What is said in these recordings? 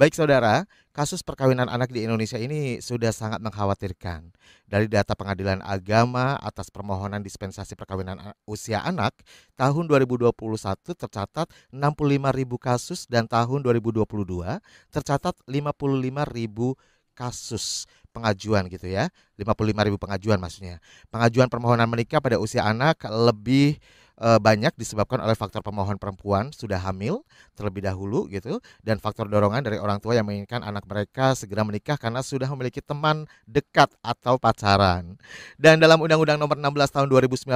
Baik saudara, kasus perkawinan anak di Indonesia ini sudah sangat mengkhawatirkan. Dari data Pengadilan Agama atas permohonan dispensasi perkawinan usia anak, tahun 2021 tercatat 65 ribu kasus dan tahun 2022 tercatat 55 ribu kasus pengajuan gitu ya 55 ribu pengajuan maksudnya pengajuan permohonan menikah pada usia anak lebih e, banyak disebabkan oleh faktor pemohon perempuan sudah hamil terlebih dahulu gitu dan faktor dorongan dari orang tua yang menginginkan anak mereka segera menikah karena sudah memiliki teman dekat atau pacaran. Dan dalam Undang-Undang Nomor 16 Tahun 2019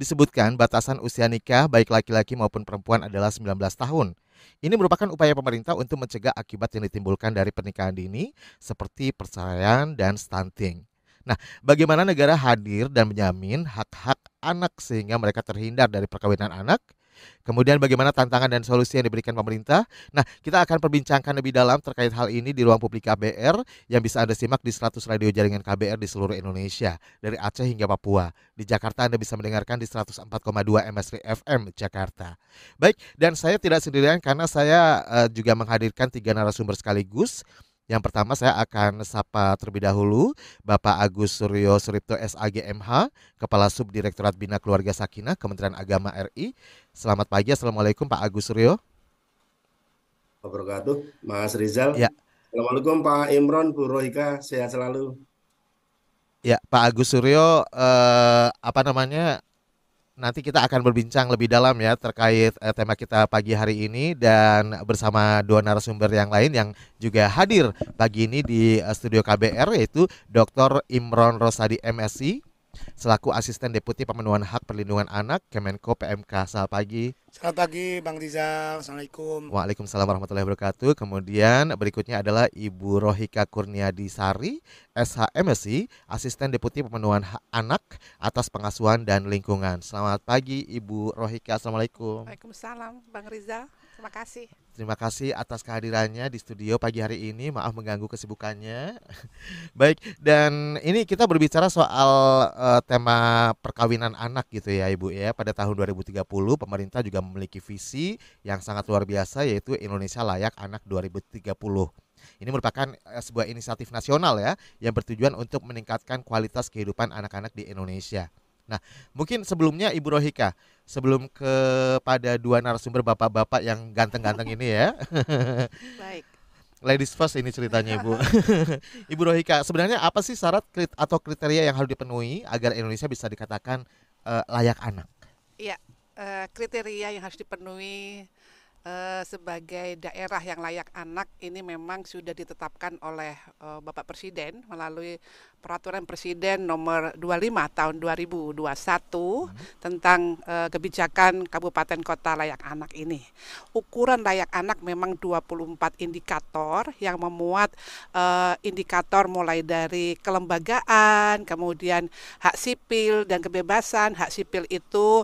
disebutkan batasan usia nikah baik laki-laki maupun perempuan adalah 19 tahun. Ini merupakan upaya pemerintah untuk mencegah akibat yang ditimbulkan dari pernikahan dini seperti perceraian dan stunting. Nah, bagaimana negara hadir dan menjamin hak-hak anak sehingga mereka terhindar dari perkawinan anak? Kemudian bagaimana tantangan dan solusi yang diberikan pemerintah? Nah, kita akan perbincangkan lebih dalam terkait hal ini di ruang publik KBR yang bisa Anda simak di 100 radio jaringan KBR di seluruh Indonesia, dari Aceh hingga Papua. Di Jakarta Anda bisa mendengarkan di 104,2 MSRI FM Jakarta. Baik, dan saya tidak sendirian karena saya uh, juga menghadirkan tiga narasumber sekaligus. Yang pertama saya akan sapa terlebih dahulu Bapak Agus Suryo Suripto SAGMH, Kepala Subdirektorat Bina Keluarga Sakinah Kementerian Agama RI. Selamat pagi, Assalamualaikum Pak Agus Suryo. Wabarakatuh, Mas Rizal. Ya. Assalamualaikum Pak Imron, Bu Rohika, sehat selalu. Ya, Pak Agus Suryo, eh, apa namanya nanti kita akan berbincang lebih dalam ya terkait eh, tema kita pagi hari ini dan bersama dua narasumber yang lain yang juga hadir pagi ini di uh, studio KBR yaitu Dr. Imron Rosadi MSI selaku asisten deputi pemenuhan hak perlindungan anak Kemenko PMK. Selamat pagi. Selamat pagi Bang Rizal. Assalamualaikum. Waalaikumsalam warahmatullahi wabarakatuh. Kemudian berikutnya adalah Ibu Rohika Kurniadi Sari, SHMSI, asisten deputi pemenuhan hak anak atas pengasuhan dan lingkungan. Selamat pagi Ibu Rohika. Assalamualaikum. Waalaikumsalam Bang Rizal. Terima kasih. Terima kasih atas kehadirannya di studio pagi hari ini. Maaf mengganggu kesibukannya. Baik, dan ini kita berbicara soal uh, tema perkawinan anak gitu ya, Ibu ya. Pada tahun 2030 pemerintah juga memiliki visi yang sangat luar biasa yaitu Indonesia Layak Anak 2030. Ini merupakan uh, sebuah inisiatif nasional ya yang bertujuan untuk meningkatkan kualitas kehidupan anak-anak di Indonesia. Nah, mungkin sebelumnya Ibu Rohika, sebelum kepada dua narasumber bapak-bapak yang ganteng-ganteng ini ya. Baik. Ladies first ini ceritanya Ibu. Ibu Rohika, sebenarnya apa sih syarat atau kriteria yang harus dipenuhi agar Indonesia bisa dikatakan uh, layak anak? Iya, uh, kriteria yang harus dipenuhi uh, sebagai daerah yang layak anak ini memang sudah ditetapkan oleh uh, Bapak Presiden melalui Peraturan Presiden Nomor 25 Tahun 2021 hmm. tentang uh, kebijakan Kabupaten Kota Layak Anak ini. Ukuran layak anak memang 24 indikator yang memuat uh, indikator mulai dari kelembagaan, kemudian hak sipil dan kebebasan. Hak sipil itu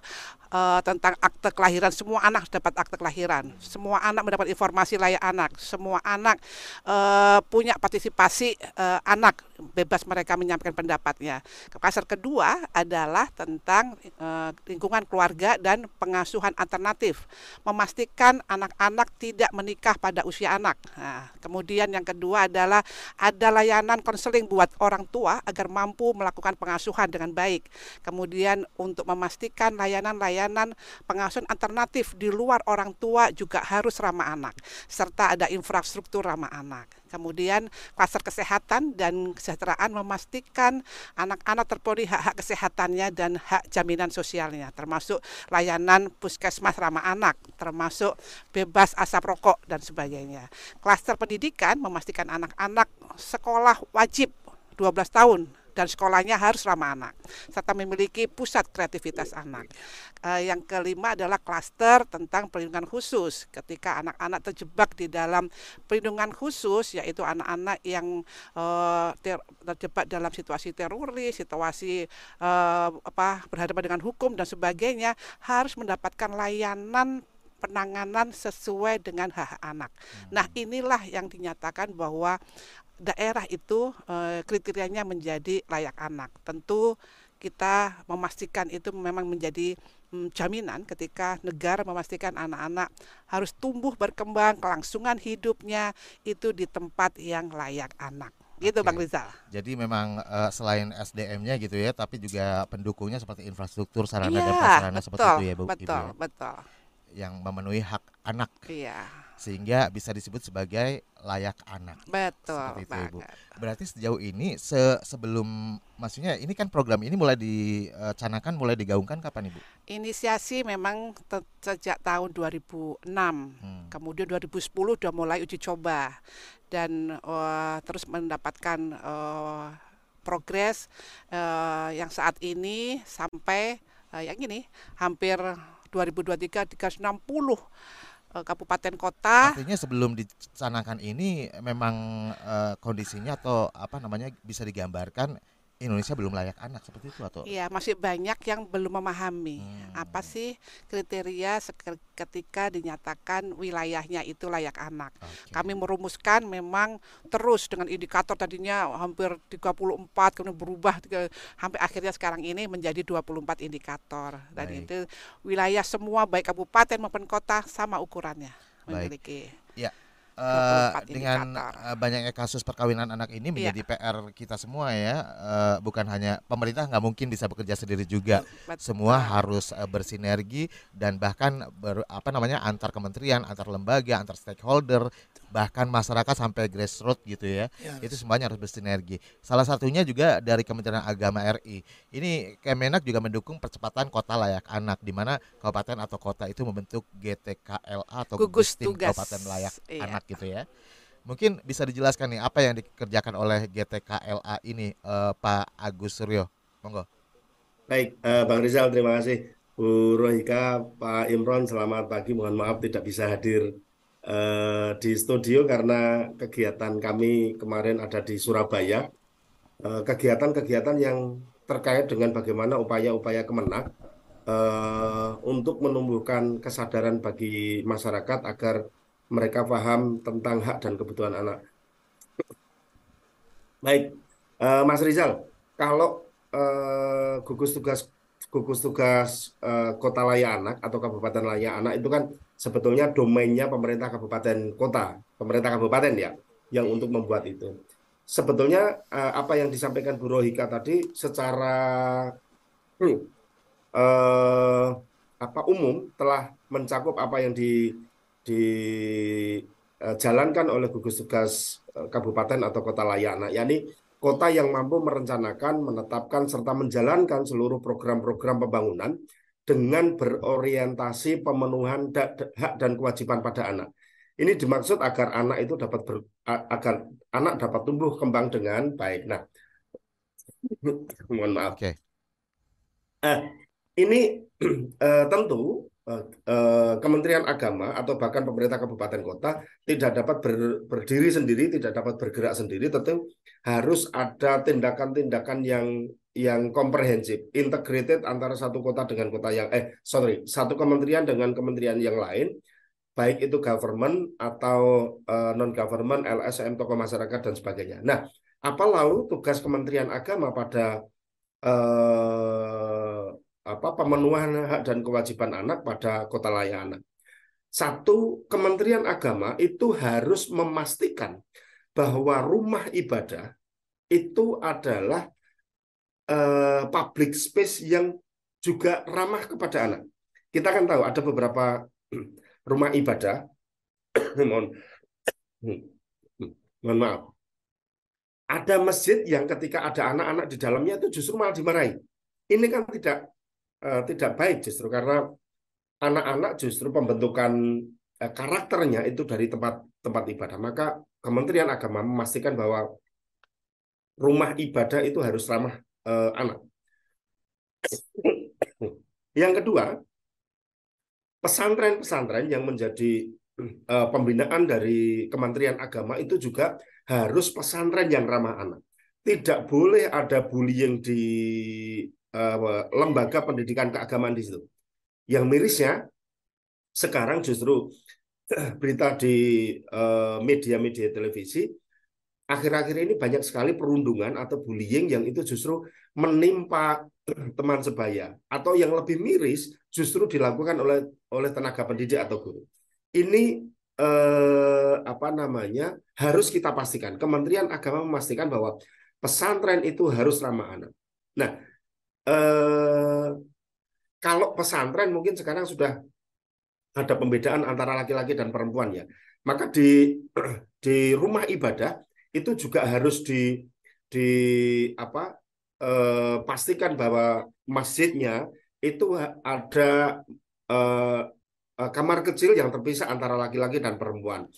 uh, tentang akte kelahiran. Semua anak dapat akte kelahiran. Semua anak mendapat informasi layak anak. Semua anak uh, punya partisipasi uh, anak bebas mereka menyampaikan pendapatnya. Kasar kedua adalah tentang uh, lingkungan keluarga dan pengasuhan alternatif. Memastikan anak-anak tidak menikah pada usia anak. Nah, kemudian yang kedua adalah ada layanan konseling buat orang tua agar mampu melakukan pengasuhan dengan baik. Kemudian untuk memastikan layanan-layanan layanan pengasuhan alternatif di luar orang tua juga harus ramah anak serta ada infrastruktur ramah anak. Kemudian kluster kesehatan dan kesejahteraan memastikan anak-anak terpenuhi hak-hak kesehatannya dan hak jaminan sosialnya termasuk layanan puskesmas ramah anak, termasuk bebas asap rokok dan sebagainya. Kluster pendidikan memastikan anak-anak sekolah wajib 12 tahun dan sekolahnya harus ramah anak serta memiliki pusat kreativitas anak. Uh, yang kelima adalah klaster tentang perlindungan khusus. Ketika anak-anak terjebak di dalam perlindungan khusus yaitu anak-anak yang uh, ter terjebak dalam situasi teroris, situasi uh, apa berhadapan dengan hukum dan sebagainya harus mendapatkan layanan penanganan sesuai dengan hak anak. Nah, hmm. inilah yang dinyatakan bahwa daerah itu e, kriterianya menjadi layak anak. Tentu kita memastikan itu memang menjadi mm, jaminan ketika negara memastikan anak-anak harus tumbuh berkembang kelangsungan hidupnya itu di tempat yang layak anak gitu Bang Rizal. Jadi memang uh, selain SDM-nya gitu ya, tapi juga pendukungnya seperti infrastruktur, sarana iya, dan prasarana seperti itu ya, Bu. Betul, Ibu, ya? betul. Yang memenuhi hak anak. Iya sehingga bisa disebut sebagai layak anak. Betul. Seperti itu, Ibu. Berarti sejauh ini se sebelum maksudnya ini kan program ini mulai dicanakan mulai digaungkan kapan Ibu? Inisiasi memang sejak tahun 2006. Hmm. Kemudian 2010 sudah mulai uji coba dan uh, terus mendapatkan uh, progres uh, yang saat ini sampai uh, yang ini hampir 2023 360 uh, kabupaten kota. Artinya sebelum dicanakan ini memang uh, kondisinya atau apa namanya bisa digambarkan Indonesia belum layak anak seperti itu atau? Iya, masih banyak yang belum memahami hmm. apa sih kriteria ketika dinyatakan wilayahnya itu layak anak. Okay. Kami merumuskan memang terus dengan indikator tadinya hampir 34 kemudian berubah sampai akhirnya sekarang ini menjadi 24 indikator. Dan baik. itu wilayah semua baik kabupaten maupun kota sama ukurannya memiliki. Ya uh, dengan uh, banyaknya kasus perkawinan anak ini menjadi yeah. PR kita semua ya. Uh, bukan hanya pemerintah nggak mungkin bisa bekerja sendiri juga. Betul. Semua harus uh, bersinergi dan bahkan ber, apa namanya antar kementerian, antar lembaga, antar stakeholder, bahkan masyarakat sampai grassroots gitu ya. Yes. Itu semuanya harus bersinergi. Salah satunya juga dari Kementerian Agama RI. Ini Kemenak juga mendukung percepatan kota layak anak di mana kabupaten atau kota itu membentuk GTKLA atau gugus tugas kabupaten layak iya. anak gitu ya. Mungkin bisa dijelaskan nih apa yang dikerjakan oleh GTKLA ini uh, Pak Agus Suryo. Monggo. Baik, uh, Bang Rizal terima kasih. Bu Rohika, Pak Imron, selamat pagi. Mohon maaf tidak bisa hadir uh, di studio karena kegiatan kami kemarin ada di Surabaya. Kegiatan-kegiatan uh, yang terkait dengan bagaimana upaya-upaya Kemenak uh, untuk menumbuhkan kesadaran bagi masyarakat agar mereka paham tentang hak dan kebutuhan anak. Baik, uh, Mas Rizal, kalau uh, gugus tugas gugus tugas uh, kota layak anak atau kabupaten layak anak itu kan sebetulnya domainnya pemerintah kabupaten kota, pemerintah kabupaten ya, yang untuk membuat itu. Sebetulnya uh, apa yang disampaikan Bu Rohika tadi secara hmm, uh, apa umum telah mencakup apa yang di dijalankan eh, oleh gugus tugas eh, kabupaten atau kota layakna, yakni kota yang mampu merencanakan, menetapkan serta menjalankan seluruh program-program pembangunan dengan berorientasi pemenuhan hak dan kewajiban pada anak. Ini dimaksud agar anak itu dapat ber, agar anak dapat tumbuh kembang dengan baik. Nah, mohon maaf. Okay. Eh, ini eh, tentu Kementerian Agama atau bahkan pemerintah kabupaten kota tidak dapat ber, berdiri sendiri, tidak dapat bergerak sendiri, tentu harus ada tindakan-tindakan yang yang komprehensif, integrated antara satu kota dengan kota yang eh sorry satu kementerian dengan kementerian yang lain, baik itu government atau uh, eh, non government, LSM, tokoh masyarakat dan sebagainya. Nah, apa lalu tugas Kementerian Agama pada uh, apa pemenuhan hak dan kewajiban anak pada kota layak Satu, Kementerian Agama itu harus memastikan bahwa rumah ibadah itu adalah uh, public space yang juga ramah kepada anak. Kita kan tahu ada beberapa rumah ibadah, mohon, mohon maaf, ada masjid yang ketika ada anak-anak di dalamnya itu justru malah dimarahi. Ini kan tidak uh, tidak baik justru karena anak-anak justru pembentukan uh, karakternya itu dari tempat tempat ibadah. Maka Kementerian Agama memastikan bahwa rumah ibadah itu harus ramah uh, anak. Yang kedua, pesantren-pesantren yang menjadi uh, pembinaan dari Kementerian Agama itu juga harus pesantren yang ramah anak. Tidak boleh ada bullying di uh, lembaga pendidikan keagamaan di situ. Yang mirisnya sekarang justru berita di eh, media-media televisi akhir-akhir ini banyak sekali perundungan atau bullying yang itu justru menimpa teman sebaya atau yang lebih miris justru dilakukan oleh oleh tenaga pendidik atau guru. Ini eh, apa namanya harus kita pastikan. Kementerian Agama memastikan bahwa pesantren itu harus ramah anak. Nah, eh, kalau pesantren mungkin sekarang sudah ada pembedaan antara laki-laki dan perempuan ya. Maka di di rumah ibadah itu juga harus di di apa eh, pastikan bahwa masjidnya itu ada eh, eh, kamar kecil yang terpisah antara laki-laki dan perempuan.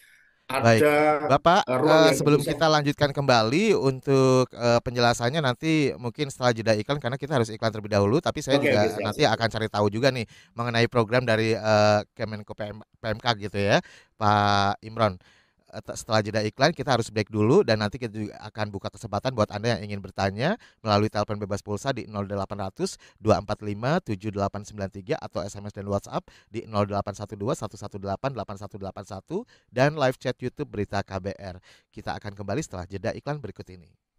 Baik, Ada Bapak, yang sebelum terpisah. kita lanjutkan kembali untuk eh, penjelasannya nanti mungkin setelah jeda iklan karena kita harus iklan terlebih dahulu, tapi saya Oke, juga siap, nanti akan cari tahu juga nih mengenai program dari eh, Kemenko PM PMK gitu ya, Pak Imron. Te- Setelah jeda iklan kita harus break dulu dan nanti kita juga akan buka kesempatan buat Anda yang ingin bertanya melalui telepon bebas pulsa di 0800 245 7893 atau SMS dan WhatsApp di 0812 118 8181 dan live chat YouTube Berita KBR. Kita akan kembali setelah jeda iklan berikut ini.